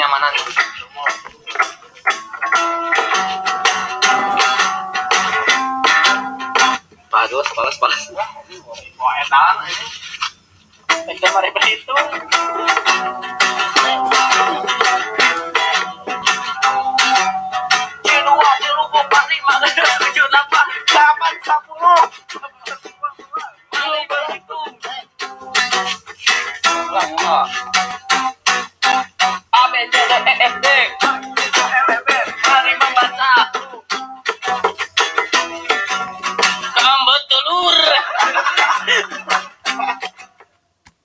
kenyamanan Aduh, sepalas, sepalas. Wah, edan. Itu mari berhitung. Dua,